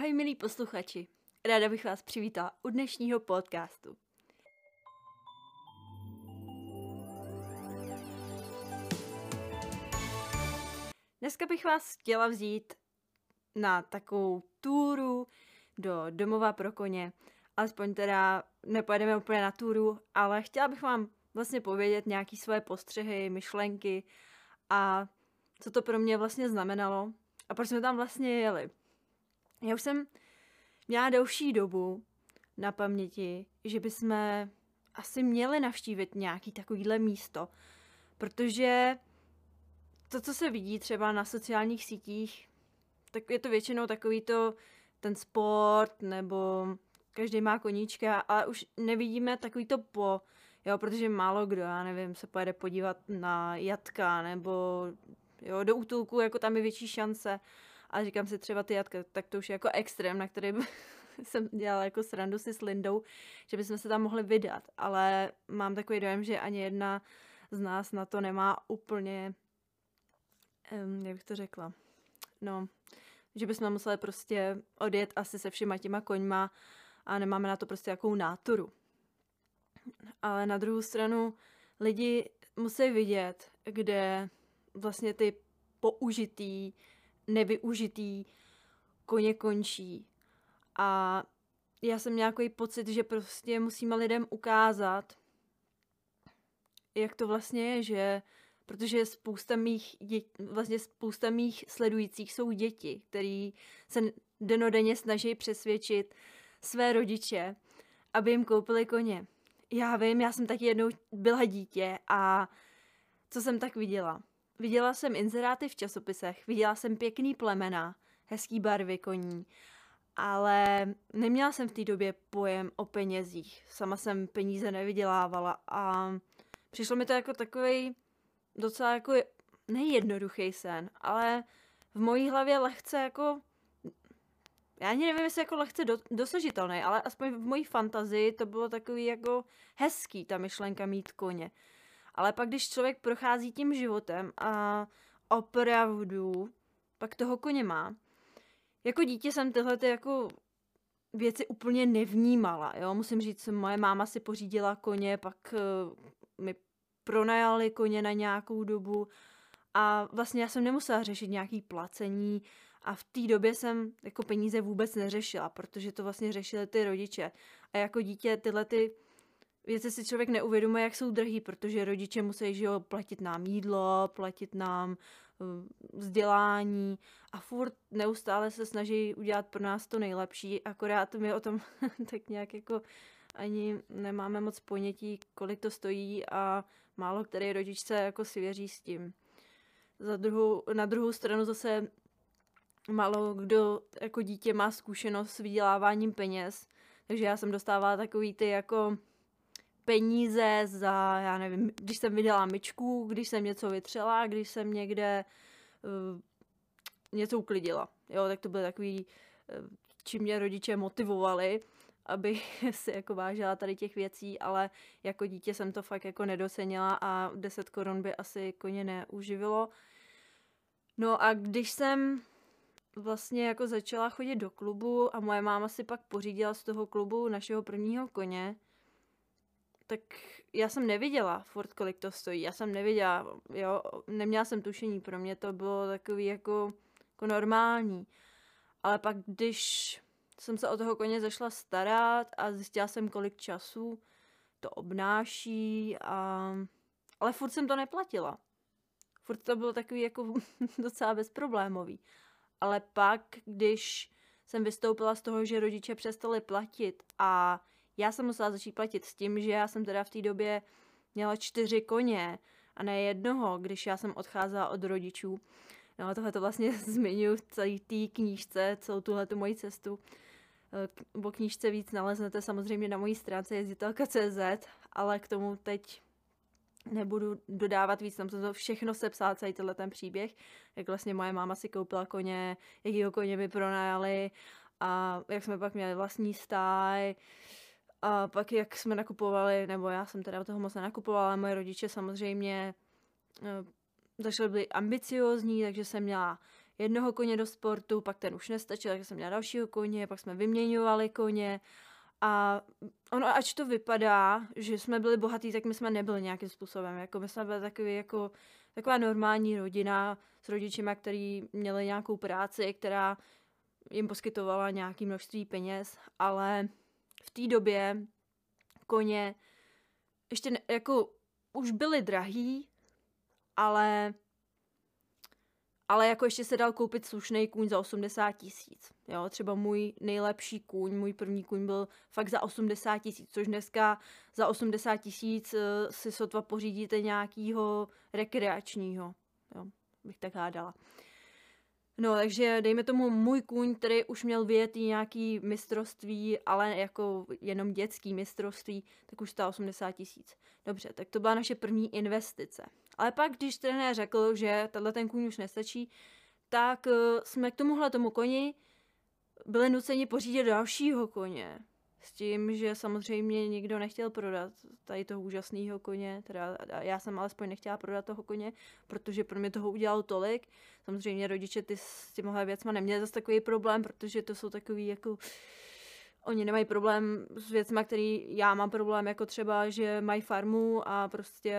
Ahoj milí posluchači, ráda bych vás přivítala u dnešního podcastu. Dneska bych vás chtěla vzít na takovou túru do domova pro koně. Alespoň teda nepojedeme úplně na túru, ale chtěla bych vám vlastně povědět nějaké svoje postřehy, myšlenky a co to pro mě vlastně znamenalo a proč jsme tam vlastně jeli. Já už jsem měla delší dobu na paměti, že bychom asi měli navštívit nějaký takovýhle místo, protože to, co se vidí třeba na sociálních sítích, tak je to většinou takový to ten sport, nebo každý má koníčka, ale už nevidíme takový to po, jo, protože málo kdo, já nevím, se pojede podívat na jatka, nebo jo, do útulku, jako tam je větší šance. A říkám si třeba ty jatka, tak to už je jako extrém, na který jsem dělala jako srandu si s Lindou, že bychom se tam mohli vydat, ale mám takový dojem, že ani jedna z nás na to nemá úplně, um, jak bych to řekla, no, že bychom museli prostě odjet asi se všema těma koňma a nemáme na to prostě jakou náturu. Ale na druhou stranu lidi musí vidět, kde vlastně ty použitý, nevyužitý koně končí. A já jsem měla takový pocit, že prostě musíme lidem ukázat, jak to vlastně je, že protože spousta mých, dět, vlastně spousta mých sledujících jsou děti, který se denodenně snaží přesvědčit své rodiče, aby jim koupili koně. Já vím, já jsem taky jednou byla dítě a co jsem tak viděla? Viděla jsem inzeráty v časopisech, viděla jsem pěkný plemena, hezký barvy koní, ale neměla jsem v té době pojem o penězích. Sama jsem peníze nevydělávala a přišlo mi to jako takový docela jako nejednoduchý sen, ale v mojí hlavě lehce jako já ani nevím, jestli jako lehce do, dosažitelný, ale aspoň v mojí fantazii to bylo takový jako hezký, ta myšlenka mít koně. Ale pak, když člověk prochází tím životem a opravdu pak toho koně má, jako dítě jsem tyhle ty jako věci úplně nevnímala, jo, musím říct, moje máma si pořídila koně, pak uh, mi pronajali koně na nějakou dobu a vlastně já jsem nemusela řešit nějaký placení a v té době jsem jako peníze vůbec neřešila, protože to vlastně řešili ty rodiče. A jako dítě tyhle ty věci si člověk neuvědomuje, jak jsou drahý, protože rodiče musí že jo, platit nám jídlo, platit nám uh, vzdělání a furt neustále se snaží udělat pro nás to nejlepší, akorát my o tom tak nějak jako ani nemáme moc ponětí, kolik to stojí a málo který rodič se jako si věří s tím. Za druhou, na druhou stranu zase málo kdo jako dítě má zkušenost s vyděláváním peněz, takže já jsem dostávala takový ty jako peníze za, já nevím, když jsem vydala myčku, když jsem něco vytřela, když jsem někde uh, něco uklidila. Jo, tak to byly takový, uh, čím mě rodiče motivovali, aby si jako vážila tady těch věcí, ale jako dítě jsem to fakt jako nedocenila a 10 korun by asi koně neuživilo. No a když jsem vlastně jako začala chodit do klubu a moje máma si pak pořídila z toho klubu našeho prvního koně, tak já jsem neviděla furt, kolik to stojí. Já jsem neviděla, jo, neměla jsem tušení, pro mě to bylo takový jako, jako normální. Ale pak, když jsem se o toho koně zašla starat a zjistila jsem, kolik času to obnáší a... Ale furt jsem to neplatila. Furt to bylo takový jako docela bezproblémový. Ale pak, když jsem vystoupila z toho, že rodiče přestali platit a já jsem musela začít platit s tím, že já jsem teda v té době měla čtyři koně a ne jednoho, když já jsem odcházela od rodičů. No tohle to vlastně zmiňuji v celé té knížce, celou tuhle moji cestu. Eh, o knížce víc naleznete samozřejmě na mojí stránce jezditelka.cz, ale k tomu teď nebudu dodávat víc, tam jsem to všechno sepsala, celý tenhle ten příběh, jak vlastně moje máma si koupila koně, jakýho koně mi pronajali a jak jsme pak měli vlastní stáj, a pak jak jsme nakupovali, nebo já jsem teda toho moc nenakupovala, moje rodiče samozřejmě eh, začaly být ambiciozní, takže jsem měla jednoho koně do sportu, pak ten už nestačil, tak jsem měla dalšího koně, pak jsme vyměňovali koně a ono, ač to vypadá, že jsme byli bohatí, tak my jsme nebyli nějakým způsobem. Jako my jsme byli takový jako, taková normální rodina s rodičima, který měli nějakou práci, která jim poskytovala nějaké množství peněz, ale v té době koně ještě ne, jako už byly drahý, ale ale jako ještě se dal koupit slušný kůň za 80 tisíc. Jo, třeba můj nejlepší kůň, můj první kůň byl fakt za 80 tisíc, což dneska za 80 tisíc uh, si sotva pořídíte nějakýho rekreačního, jo, bych tak hádala. No, takže dejme tomu můj kůň, který už měl vyjetý nějaký mistrovství, ale jako jenom dětský mistrovství, tak už stál 80 tisíc. Dobře, tak to byla naše první investice. Ale pak, když trenér řekl, že tenhle ten kůň už nestačí, tak uh, jsme k tomuhle tomu koni byli nuceni pořídit dalšího koně. S tím, že samozřejmě nikdo nechtěl prodat tady toho úžasného koně, teda já jsem alespoň nechtěla prodat toho koně, protože pro mě toho udělal tolik. Samozřejmě rodiče ty s těmhle věcma neměli zase takový problém, protože to jsou takový jako Oni nemají problém s věcmi, který já mám problém, jako třeba, že mají farmu a prostě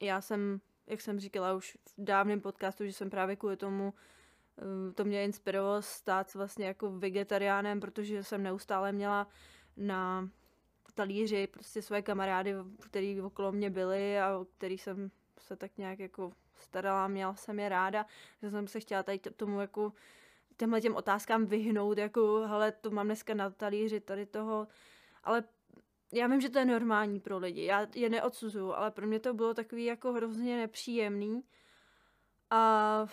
já jsem, jak jsem říkala už v dávném podcastu, že jsem právě kvůli tomu to mě inspirovalo stát vlastně jako vegetariánem, protože jsem neustále měla na talíři prostě své kamarády, který okolo mě byli a o který jsem se tak nějak jako starala, měla jsem je ráda, že jsem se chtěla tady tomu jako těmhle těm otázkám vyhnout, jako hele, to mám dneska na talíři tady toho, ale já vím, že to je normální pro lidi, já je neodsuzuju, ale pro mě to bylo takový jako hrozně nepříjemný a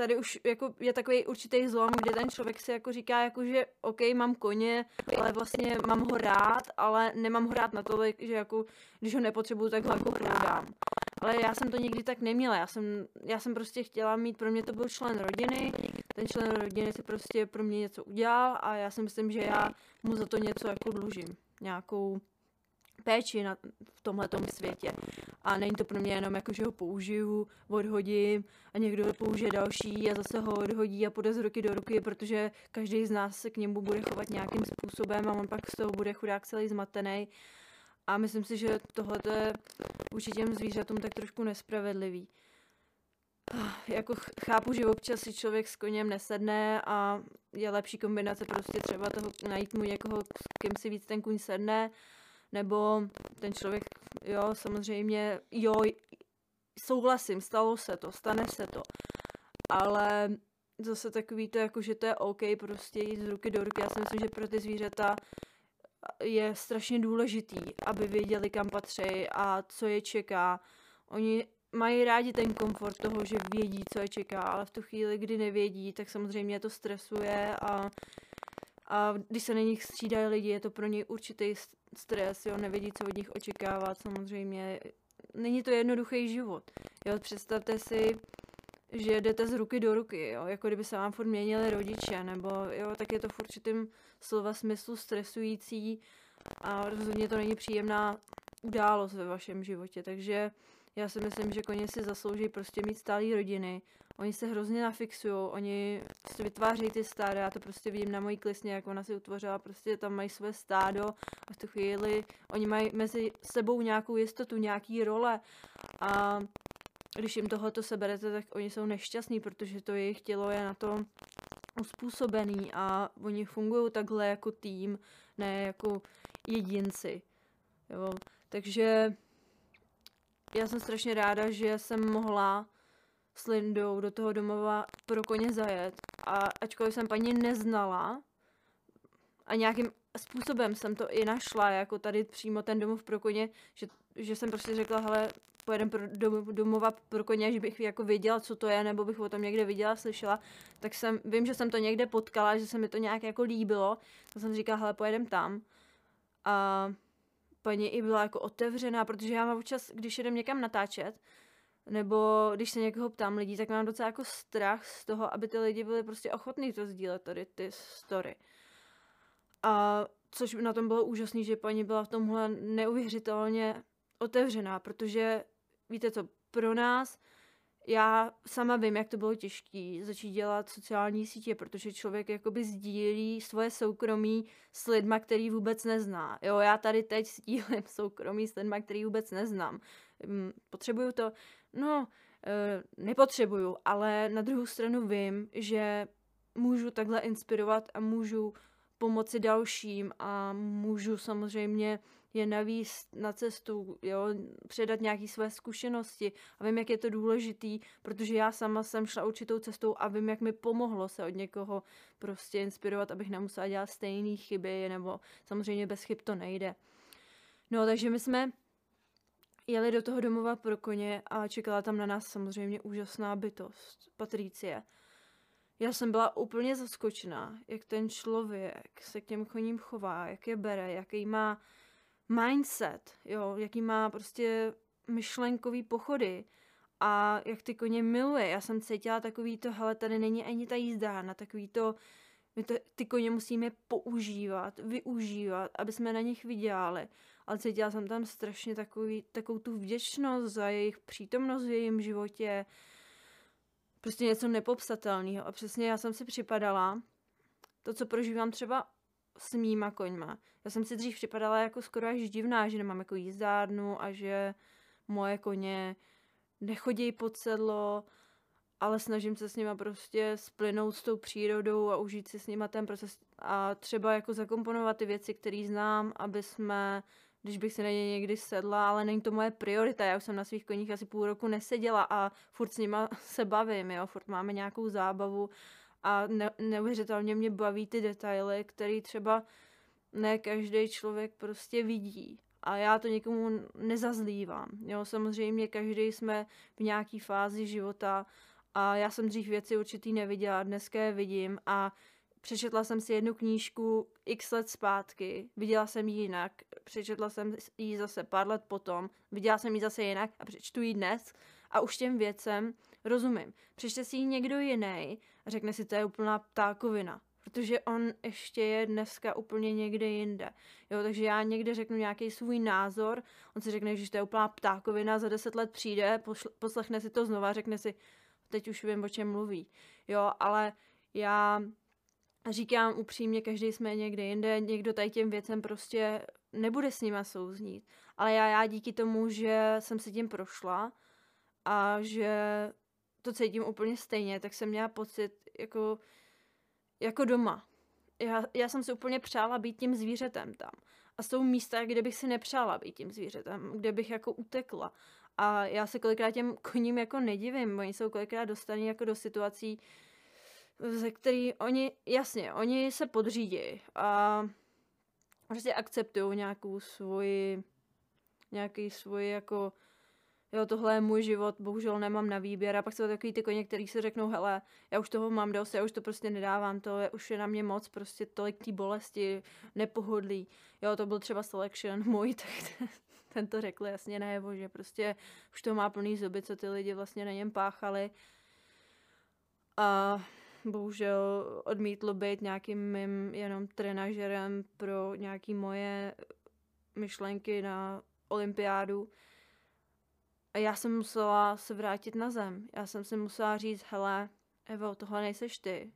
tady už jako je takový určitý zlom, kde ten člověk si jako říká, jako že OK, mám koně, ale vlastně mám ho rád, ale nemám ho rád natolik, že jako když ho nepotřebuju, tak ho jako prodám. Ale já jsem to nikdy tak neměla, já jsem, já jsem prostě chtěla mít, pro mě to byl člen rodiny, ten člen rodiny si prostě pro mě něco udělal a já si myslím, že já mu za to něco jako dlužím, nějakou péči na, v tomhle světě. A není to pro mě jenom jako, že ho použiju, odhodím a někdo použije další a zase ho odhodí a půjde z ruky do ruky, protože každý z nás se k němu bude chovat nějakým způsobem a on pak z toho bude chudák celý zmatený. A myslím si, že tohle je vůči těm zvířatům tak trošku nespravedlivý. Jako chápu, že občas si člověk s koněm nesedne a je lepší kombinace prostě třeba toho najít mu někoho, s kým si víc ten kůň sedne, nebo ten člověk, jo, samozřejmě, jo, souhlasím, stalo se to, stane se to, ale zase takový to, jako, že to je OK prostě jít z ruky do ruky. Já si myslím, že pro ty zvířata je strašně důležitý, aby věděli, kam patří a co je čeká. Oni mají rádi ten komfort toho, že vědí, co je čeká, ale v tu chvíli, kdy nevědí, tak samozřejmě to stresuje a, a když se na nich střídají lidi, je to pro ně určitý stres, jo, nevědí, co od nich očekávat, samozřejmě. Není to jednoduchý život. Jo, představte si, že jdete z ruky do ruky, jo, jako kdyby se vám furt měnili rodiče, nebo jo, tak je to v určitým slova smyslu stresující a rozhodně to není příjemná událost ve vašem životě, takže já si myslím, že koně si zaslouží prostě mít stálý rodiny. Oni se hrozně nafixují, oni si vytvářejí ty stáda, já to prostě vidím na mojí klisně, jak ona si utvořila, prostě tam mají své stádo a v tu chvíli oni mají mezi sebou nějakou jistotu, nějaký role a když jim tohleto seberete, tak oni jsou nešťastní, protože to jejich tělo je na to uspůsobený a oni fungují takhle jako tým, ne jako jedinci. Jo. Takže já jsem strašně ráda, že jsem mohla s Lindou do toho domova pro koně zajet a ačkoliv jsem paní neznala a nějakým způsobem jsem to i našla, jako tady přímo ten domov pro koně, že, že jsem prostě řekla, hele, pojedem pro domova pro koně, že bych jako věděla, co to je, nebo bych o tom někde viděla, slyšela, tak jsem, vím, že jsem to někde potkala, že se mi to nějak jako líbilo, tak jsem říkala, hele, pojedem tam. A paní i byla jako otevřená, protože já mám občas, když jdem někam natáčet, nebo když se někoho ptám lidí, tak mám docela jako strach z toho, aby ty lidi byli prostě ochotní to sdílet tady ty story. A což na tom bylo úžasné, že paní byla v tomhle neuvěřitelně otevřená, protože víte co, pro nás já sama vím, jak to bylo těžké začít dělat sociální sítě, protože člověk jakoby sdílí svoje soukromí s lidma, který vůbec nezná. Jo, já tady teď sdílím soukromí s lidma, který vůbec neznám. Hm, potřebuju to? No, eh, nepotřebuju, ale na druhou stranu vím, že můžu takhle inspirovat a můžu pomoci dalším a můžu samozřejmě je navíc na cestu, jo, předat nějaké své zkušenosti a vím, jak je to důležitý, protože já sama jsem šla určitou cestou a vím, jak mi pomohlo se od někoho prostě inspirovat, abych nemusela dělat stejné chyby, nebo samozřejmě bez chyb to nejde. No, takže my jsme jeli do toho domova pro koně a čekala tam na nás samozřejmě úžasná bytost, Patricie. Já jsem byla úplně zaskočená, jak ten člověk se k těm koním chová, jak je bere, jaký má mindset, jo, jaký má prostě myšlenkový pochody a jak ty koně miluje. Já jsem cítila takový to, hele, tady není ani ta jízda, na takový to, my to, ty koně musíme používat, využívat, aby jsme na nich vydělali. Ale cítila jsem tam strašně takový, takovou tu vděčnost za jejich přítomnost v jejím životě, prostě něco nepopsatelného. A přesně já jsem si připadala, to, co prožívám třeba s mýma koňma. Já jsem si dřív připadala jako skoro až divná, že nemám jako jízdárnu a že moje koně nechodí pod sedlo, ale snažím se s nima prostě splynout s tou přírodou a užít si s nima ten proces a třeba jako zakomponovat ty věci, které znám, aby jsme, když bych si na ně někdy sedla, ale není to moje priorita, já už jsem na svých koních asi půl roku neseděla a furt s nima se bavím, jo, furt máme nějakou zábavu a ne, neuvěřitelně mě baví ty detaily, které třeba ne každý člověk prostě vidí. A já to někomu nezazlívám. Jo, samozřejmě každý jsme v nějaké fázi života a já jsem dřív věci určitý neviděla, dneska je vidím a přečetla jsem si jednu knížku x let zpátky, viděla jsem ji jinak, přečetla jsem ji zase pár let potom, viděla jsem ji zase jinak a přečtu ji dnes a už těm věcem rozumím. Přečte si ji někdo jiný a řekne si, to je úplná ptákovina, protože on ještě je dneska úplně někde jinde. Jo, takže já někde řeknu nějaký svůj názor, on si řekne, že to je úplná ptákovina, za deset let přijde, poslechne si to znova, řekne si, teď už vím, o čem mluví. Jo, ale já říkám upřímně, každý jsme někde jinde, někdo tady těm věcem prostě nebude s nima souznít. Ale já, já díky tomu, že jsem si tím prošla a že to cítím úplně stejně, tak jsem měla pocit jako, jako doma. Já, já jsem si úplně přála být tím zvířetem tam. A jsou místa, kde bych si nepřála být tím zvířetem, kde bych jako utekla. A já se kolikrát těm koním jako nedivím, oni jsou kolikrát dostaní jako do situací, ze který oni, jasně, oni se podřídí a prostě akceptují nějakou svoji, nějaký svůj jako jo, tohle je můj život, bohužel nemám na výběr. A pak jsou takový ty koně, který si řeknou, hele, já už toho mám dost, já už to prostě nedávám, to je, už je na mě moc, prostě tolik té bolesti, nepohodlí. Jo, to byl třeba selection můj, tak ten to řekl jasně najevo, že prostě už to má plný zuby, co ty lidi vlastně na něm páchali. A bohužel odmítlo být nějakým mým jenom trenažerem pro nějaký moje myšlenky na olympiádu. A já jsem musela se vrátit na zem. Já jsem si musela říct, hele, Evo, tohle nejseš ty.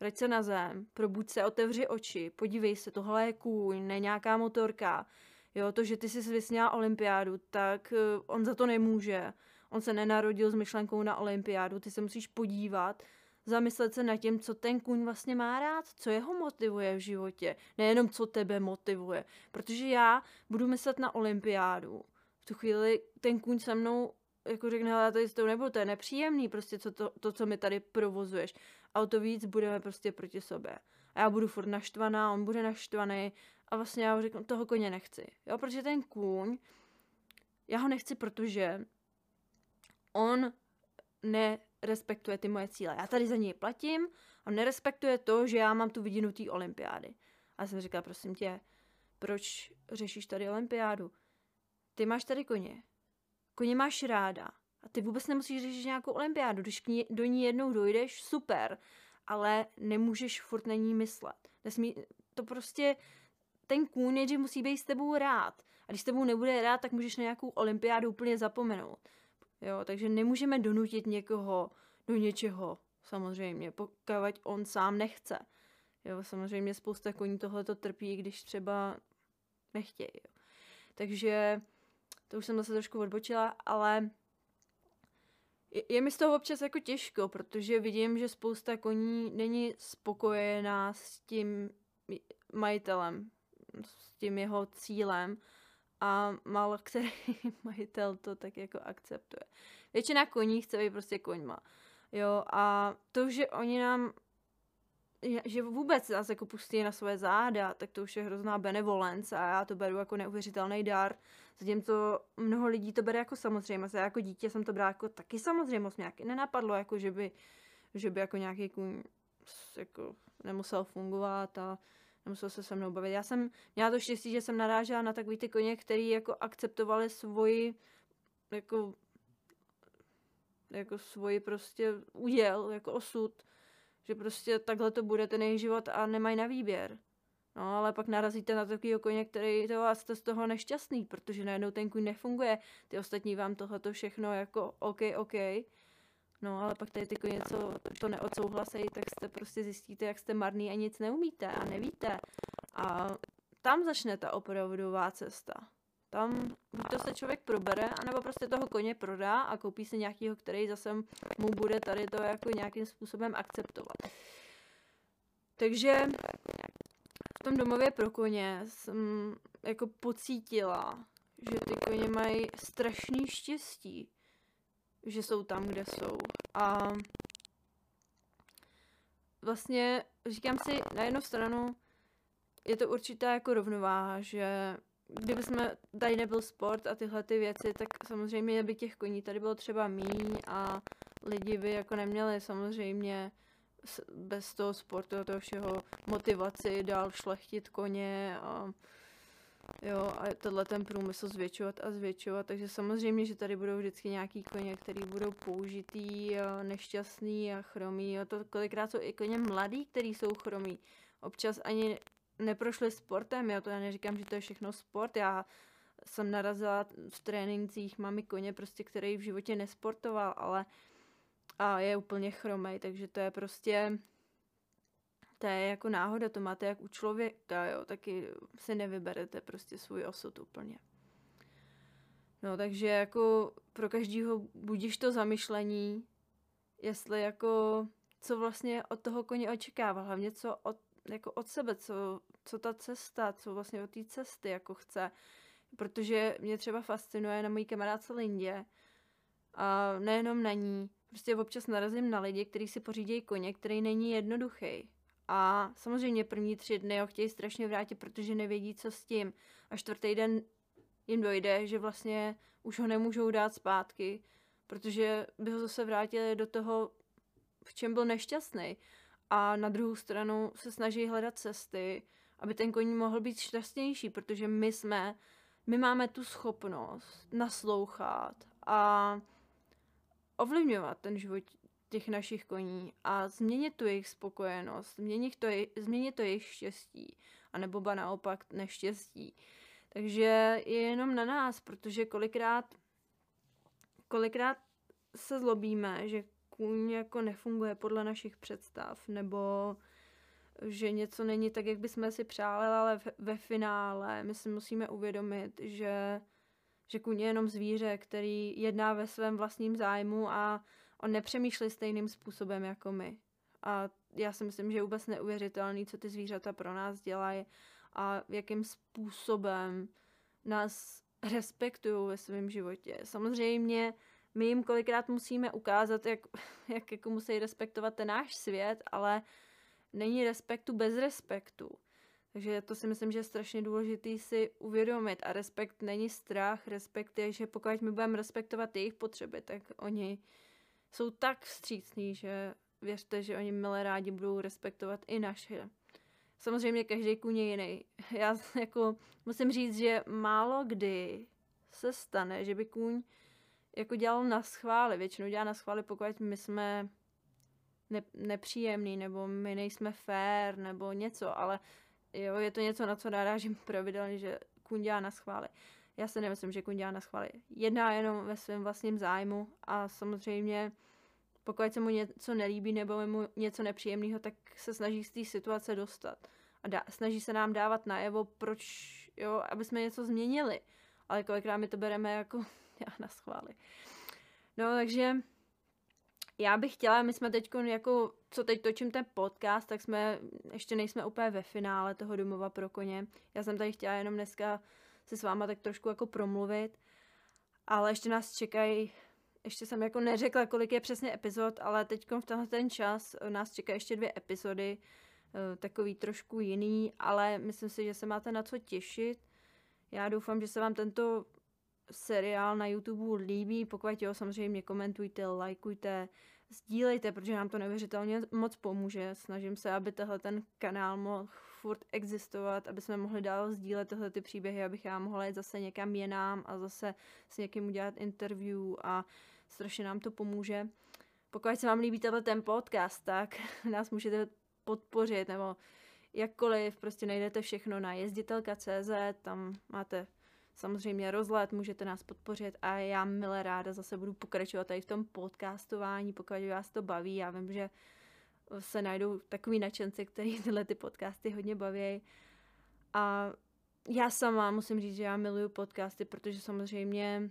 Vrať se na zem, probuď se, otevři oči, podívej se, tohle je kůň, ne nějaká motorka. Jo, to, že ty jsi vysněla olympiádu, tak uh, on za to nemůže. On se nenarodil s myšlenkou na olympiádu, ty se musíš podívat, zamyslet se nad tím, co ten kůň vlastně má rád, co jeho motivuje v životě, nejenom co tebe motivuje. Protože já budu myslet na olympiádu, tu chvíli ten kůň se mnou jako řekne, hele, tady s tou nebudu, to je nepříjemný, prostě co to, to, co mi tady provozuješ. A o to víc budeme prostě proti sobě. A já budu furt naštvaná, on bude naštvaný a vlastně já řeknu, toho koně nechci. Jo, protože ten kůň, já ho nechci, protože on nerespektuje ty moje cíle. Já tady za něj platím a nerespektuje to, že já mám tu vidinu té olympiády. A jsem říkala, prosím tě, proč řešíš tady olympiádu? Ty máš tady koně. Koně máš ráda. A ty vůbec nemusíš řešit nějakou olympiádu. Když k ní, do ní jednou dojdeš, super. Ale nemůžeš furt na ní myslet. Nesmí, to prostě, ten kůň nejdřív musí být s tebou rád. A když s tebou nebude rád, tak můžeš na nějakou olympiádu úplně zapomenout. Jo, takže nemůžeme donutit někoho do něčeho, samozřejmě, pokud on sám nechce. Jo, samozřejmě spousta koní tohle to trpí, když třeba nechtějí. Jo. Takže to už jsem zase trošku odbočila, ale je, je mi z toho občas jako těžko, protože vidím, že spousta koní není spokojená s tím majitelem, s tím jeho cílem a málo který majitel to tak jako akceptuje. Většina koní chce být prostě koňma. Jo, a to, že oni nám že vůbec nás jako pustí na své záda, tak to už je hrozná benevolence a já to beru jako neuvěřitelný dar. Zatímco mnoho lidí to bere jako samozřejmost. Já jako dítě jsem to brala jako taky samozřejmost. Nějaký nenapadlo, jako že by, že by jako nějaký kůň jako nemusel fungovat a nemusel se se mnou bavit. Já jsem měla to štěstí, že jsem narážela na takový ty koně, který jako akceptovali svoji jako jako svoji prostě uděl, jako osud, že prostě takhle to bude ten jejich život a nemají na výběr. No, ale pak narazíte na takový koně, který to vás jste z toho nešťastný, protože najednou ten kůň nefunguje, ty ostatní vám tohleto všechno jako OK, OK. No, ale pak tady ty koně, co to neodsouhlasejí, tak jste prostě zjistíte, jak jste marný a nic neumíte a nevíte. A tam začne ta opravdová cesta. Tam to se člověk probere, anebo prostě toho koně prodá a koupí si nějakýho, který zase mu bude tady to jako nějakým způsobem akceptovat. Takže v tom domově pro koně jsem jako pocítila, že ty koně mají strašný štěstí, že jsou tam, kde jsou. A vlastně říkám si na jednu stranu, je to určitá jako rovnováha, že kdyby jsme tady nebyl sport a tyhle ty věci, tak samozřejmě by těch koní tady bylo třeba míň a lidi by jako neměli samozřejmě bez toho sportu a toho všeho motivaci dál šlechtit koně a jo, a tenhle ten průmysl zvětšovat a zvětšovat, takže samozřejmě, že tady budou vždycky nějaký koně, který budou použitý, a nešťastný a chromý, a to kolikrát jsou i koně mladý, který jsou chromý. Občas ani neprošli sportem, já to já neříkám, že to je všechno sport, já jsem narazila v trénincích, mám i koně prostě, který v životě nesportoval, ale a je úplně chromej, takže to je prostě to je jako náhoda, to máte jak u člověka, jo, taky si nevyberete prostě svůj osud úplně. No, takže jako pro každého budíš to zamyšlení, jestli jako, co vlastně od toho koně očekává, hlavně co od jako od sebe, co, co ta cesta, co vlastně od té cesty jako chce. Protože mě třeba fascinuje na mojí kamarádce Lindě a nejenom na ní, prostě občas narazím na lidi, kteří si pořídí koně, který není jednoduchý. A samozřejmě první tři dny ho chtějí strašně vrátit, protože nevědí, co s tím. A čtvrtý den jim dojde, že vlastně už ho nemůžou dát zpátky, protože by ho zase vrátili do toho, v čem byl nešťastný a na druhou stranu se snaží hledat cesty, aby ten koní mohl být šťastnější, protože my jsme, my máme tu schopnost naslouchat a ovlivňovat ten život těch našich koní a změnit tu jejich spokojenost, změnit to, je, změnit to jejich štěstí, anebo ba naopak neštěstí. Takže je jenom na nás, protože kolikrát, kolikrát se zlobíme, že kůň jako nefunguje podle našich představ, nebo že něco není tak, jak bychom si přáli, ale ve finále my si musíme uvědomit, že, že kůň je jenom zvíře, který jedná ve svém vlastním zájmu a on nepřemýšlí stejným způsobem jako my. A já si myslím, že je vůbec neuvěřitelný, co ty zvířata pro nás dělají a jakým způsobem nás respektují ve svém životě. Samozřejmě my jim kolikrát musíme ukázat, jak, jak jako musí respektovat ten náš svět, ale není respektu bez respektu. Takže to si myslím, že je strašně důležitý si uvědomit. A respekt není strach, respekt je, že pokud my budeme respektovat jejich potřeby, tak oni jsou tak vstřícní, že věřte, že oni milé rádi budou respektovat i naše. Samozřejmě každý kůň je jiný. Já jako musím říct, že málo kdy se stane, že by kůň jako dělal na schvály. Většinou dělá na schvály, pokud my jsme ne, nepříjemný, nebo my nejsme fair, nebo něco, ale jo, je to něco, na co narážím pravidelně, že kůň dělá na schvály. Já se nemyslím, že Kun dělá na schvály. Jedná jenom ve svém vlastním zájmu a samozřejmě pokud se mu něco nelíbí nebo je mu něco nepříjemného, tak se snaží z té situace dostat. A dá, snaží se nám dávat najevo, proč, jo, aby jsme něco změnili. Ale kolikrát my to bereme jako já na schvály. No, takže já bych chtěla, my jsme teď jako, co teď točím ten podcast, tak jsme, ještě nejsme úplně ve finále toho domova pro koně. Já jsem tady chtěla jenom dneska se s váma tak trošku jako promluvit, ale ještě nás čekají, ještě jsem jako neřekla, kolik je přesně epizod, ale teď v tenhle ten čas nás čeká ještě dvě epizody, eh, takový trošku jiný, ale myslím si, že se máte na co těšit. Já doufám, že se vám tento seriál na YouTube líbí, pokud jo, samozřejmě komentujte, lajkujte, sdílejte, protože nám to neuvěřitelně moc pomůže. Snažím se, aby tehle ten kanál mohl furt existovat, aby jsme mohli dál sdílet tyhle ty příběhy, abych já mohla jít zase někam jinam a zase s někým udělat interview a strašně nám to pomůže. Pokud se vám líbí tenhle ten podcast, tak nás můžete podpořit nebo jakkoliv, prostě najdete všechno na jezditel.cz, tam máte samozřejmě rozlet, můžete nás podpořit a já milé ráda zase budu pokračovat tady v tom podcastování, pokud vás to baví. Já vím, že se najdou takový nadšenci, který tyhle ty podcasty hodně baví. A já sama musím říct, že já miluju podcasty, protože samozřejmě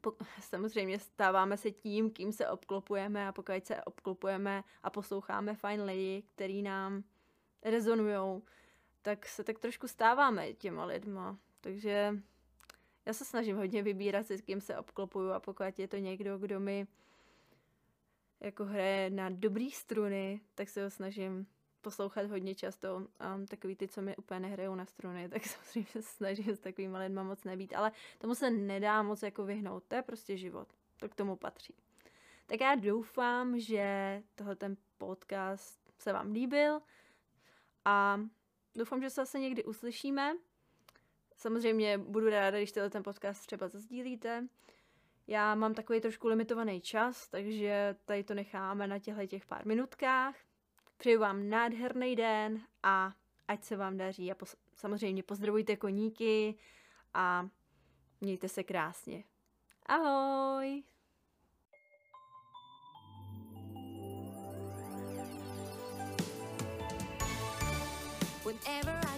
po, samozřejmě stáváme se tím, kým se obklopujeme a pokud se obklopujeme a posloucháme fajn lidi, který nám rezonujou, tak se tak trošku stáváme těma lidma. Takže já se snažím hodně vybírat, s kým se obklopuju a pokud je to někdo, kdo mi jako hraje na dobrý struny, tak se ho snažím poslouchat hodně často. Um, takový ty, co mi úplně nehrajou na struny, tak samozřejmě se snažím s takovými lidmi moc nebýt. Ale tomu se nedá moc jako vyhnout. To je prostě život. To k tomu patří. Tak já doufám, že tohle ten podcast se vám líbil a doufám, že se zase někdy uslyšíme. Samozřejmě budu ráda, když ten podcast třeba zazdílíte. Já mám takový trošku limitovaný čas, takže tady to necháme na těchto těch pár minutkách. Přeju vám nádherný den a ať se vám daří a pos- samozřejmě pozdravujte koníky a mějte se krásně. Ahoj! Whenever